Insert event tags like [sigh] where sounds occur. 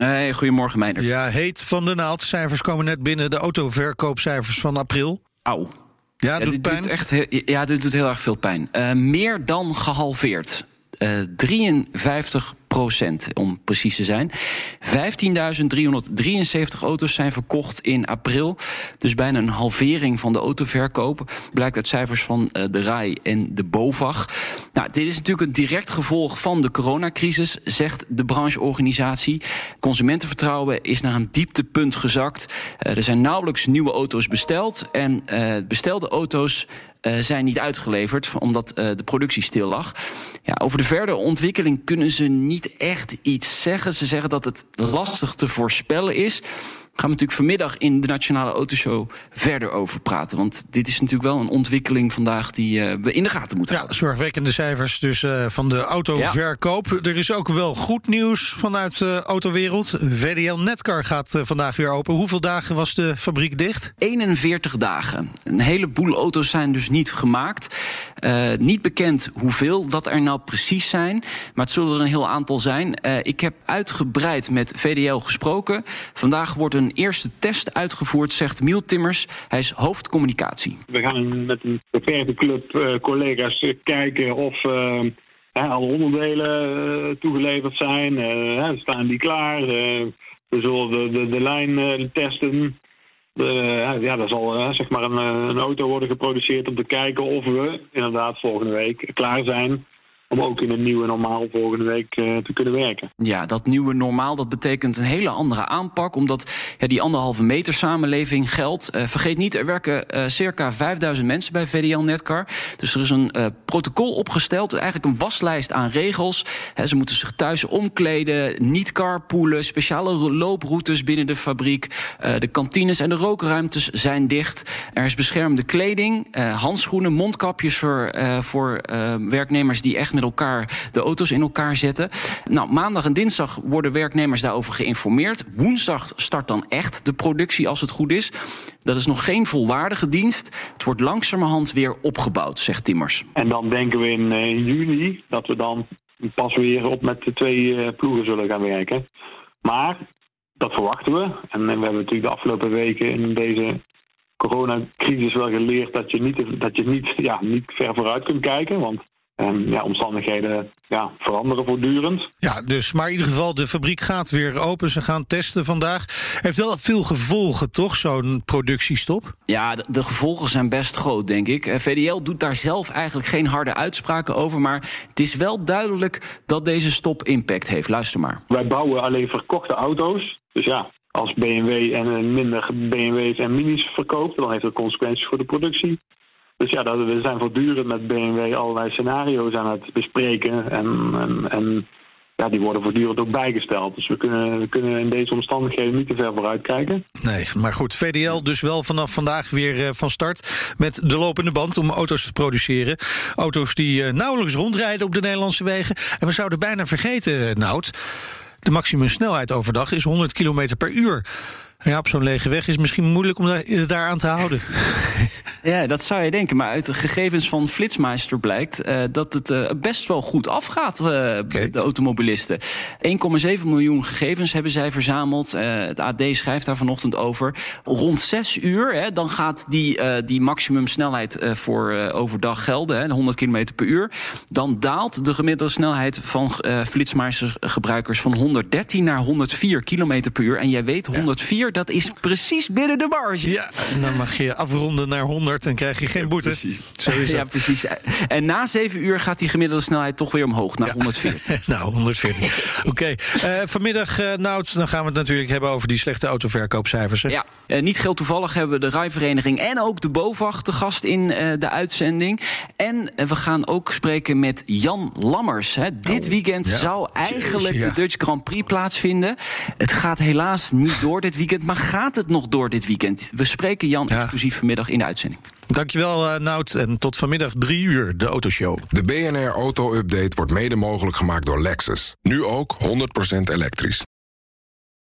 Hey, goedemorgen Meijnerd. Ja, heet van de naald. Cijfers komen net binnen. De autoverkoopcijfers van april. Auw. Ja, Ja, doet dit pijn. doet echt ja, dit doet heel erg veel pijn. Eh, meer dan gehalveerd. Eh 53 procent, om precies te zijn. 15.373 auto's zijn verkocht in april. Dus bijna een halvering van de autoverkoop. Blijkt uit cijfers van eh, de RAI en de BOVAG. Nou, dit is natuurlijk een direct gevolg van de coronacrisis, zegt de brancheorganisatie. Consumentenvertrouwen is naar een dieptepunt gezakt. Eh, er zijn nauwelijks nieuwe auto's besteld. En eh, bestelde auto's eh, zijn niet uitgeleverd, omdat de productie stil lag. Ja, over de verdere ontwikkeling kunnen ze niet echt iets zeggen. Ze zeggen dat het lastig te voorspellen is. Gaan we natuurlijk vanmiddag in de Nationale Autoshow verder over praten. Want dit is natuurlijk wel een ontwikkeling vandaag die eh, we in de gaten moeten Ja, houden. zorgwekkende cijfers dus eh, van de autoverkoop. Er is ook wel goed nieuws vanuit de autowereld. VDL Netcar gaat eh, vandaag weer open. Hoeveel dagen was de fabriek dicht? 41 dagen. Een heleboel auto's zijn dus niet gemaakt. Niet bekend hoeveel dat er nou precies zijn. Maar het zullen er een heel aantal zijn. Ik heb uitgebreid met VDL gesproken. Vandaag wordt een eerste test uitgevoerd, zegt Miel Timmers. Hij is hoofdcommunicatie. We gaan met een beperkte club eh, collega's kijken of eh, alle onderdelen eh, toegeleverd zijn. Staan die klaar? We zullen de, de, de lijn testen. Eh, ja, er zal zeg maar een, een auto worden geproduceerd om te kijken of we inderdaad volgende week klaar zijn om ook in een nieuwe normaal volgende week eh, te kunnen werken. Ja, dat nieuwe normaal, dat betekent een hele andere aanpak... omdat die anderhalve meter samenleving geldt. Eh, vergeet niet, er werken eh, circa 5000 mensen bij VDL Netcar. Dus er is een protocol opgesteld, eigenlijk een waslijst aan regels. Ze moeten zich thuis omkleden, niet carpoolen... speciale ro- looproutes binnen de fabriek. De kantines en de rookruimtes zijn dicht. Er is beschermde kleding, handschoenen, mondkapjes... voor, voor werknemers die echt elkaar de auto's in elkaar zetten. Nou, maandag en dinsdag worden werknemers daarover geïnformeerd. Woensdag start dan echt de productie als het goed is. Dat is nog geen volwaardige dienst. Het wordt langzamerhand weer opgebouwd, zegt Timmers. En dan denken we in eh, juni dat we dan pas weer op met de twee eh, ploegen zullen gaan werken. Maar dat verwachten we. En, eh, we hebben natuurlijk de afgelopen weken in deze coronacrisis wel geleerd dat je niet, dat je niet, ja, niet ver vooruit kunt kijken. Want eh, ja, omstandigheden ja, veranderen voortdurend. Ja, dus, maar in ieder geval, de fabriek gaat weer open. Ze gaan testen vandaag. Heeft wel veel gevolgen, toch, zo'n productiestop? Ja, de, de gevolgen zijn best groot, denk ik. Eh, VDL doet daar zelf eigenlijk geen harde uitspraken over. Maar het is wel duidelijk dat deze stop impact heeft. Luister maar. Wij bouwen alleen verkochte auto's. Dus ja, als BMW en eh, minder BMW's en minis verkoopt, dan heeft dat consequenties voor de productie. Dus ja, dat, we zijn voortdurend met BMW allerlei scenario's aan het bespreken. En, en, ja, die worden voortdurend ook bijgesteld. Dus we kunnen, we kunnen in deze omstandigheden niet te ver vooruit kijken. Nee, maar goed, VDL dus wel vanaf vandaag weer eh, van start met de lopende band om auto's te produceren. Auto's die eh, nauwelijks rondrijden op de Nederlandse wegen. En we zouden bijna vergeten, eh, Nout, de maximumsnelheid overdag is 100 km per uur. Ja, op zo'n lege weg is misschien moeilijk om daar, daar aan te houden. [laughs] Ja, dat zou je denken. Maar uit de gegevens van Flitsmeister blijkt eh, dat het eh, best wel goed afgaat, bij de automobilisten. 1,7 miljoen gegevens hebben zij verzameld. Het AD schrijft daar vanochtend over. Rond 6 uur, hè, dan gaat die, die maximumsnelheid voor overdag gelden, hè, de 100 km per uur. Dan daalt de gemiddelde snelheid van Flitsmeister gebruikers van 113 naar 104 km per uur. En jij weet, 104, dat is precies binnen de marge. Ja, en dan mag je afronden naar 100 en krijg je geen boete. Zo is Ja, dat. precies. En na 7 uur gaat die gemiddelde snelheid toch weer omhoog naar Ja. 140. [laughs] nou, 114. Oké, eh, vanmiddag, eh Nout, dan gaan we het natuurlijk hebben over die slechte autoverkoopcijfers. Hè? Ja, eh, niet geheel toevallig hebben we de rijvereniging en ook de BOVAG te gast in eh, de uitzending. En we gaan ook spreken met Jan Lammers. Hè. Dit weekend ja. zou eigenlijk Jezus, ja. de Dutch Grand Prix plaatsvinden. Het gaat helaas niet door dit weekend. Weekend, maar gaat het nog door dit weekend? We spreken Jan exclusief vanmiddag in de uitzending. Dankjewel, uh, Nout. En tot vanmiddag drie uur, de Autoshow. De BNR Auto Update wordt mede mogelijk gemaakt door Lexus. Nu ook 100% elektrisch.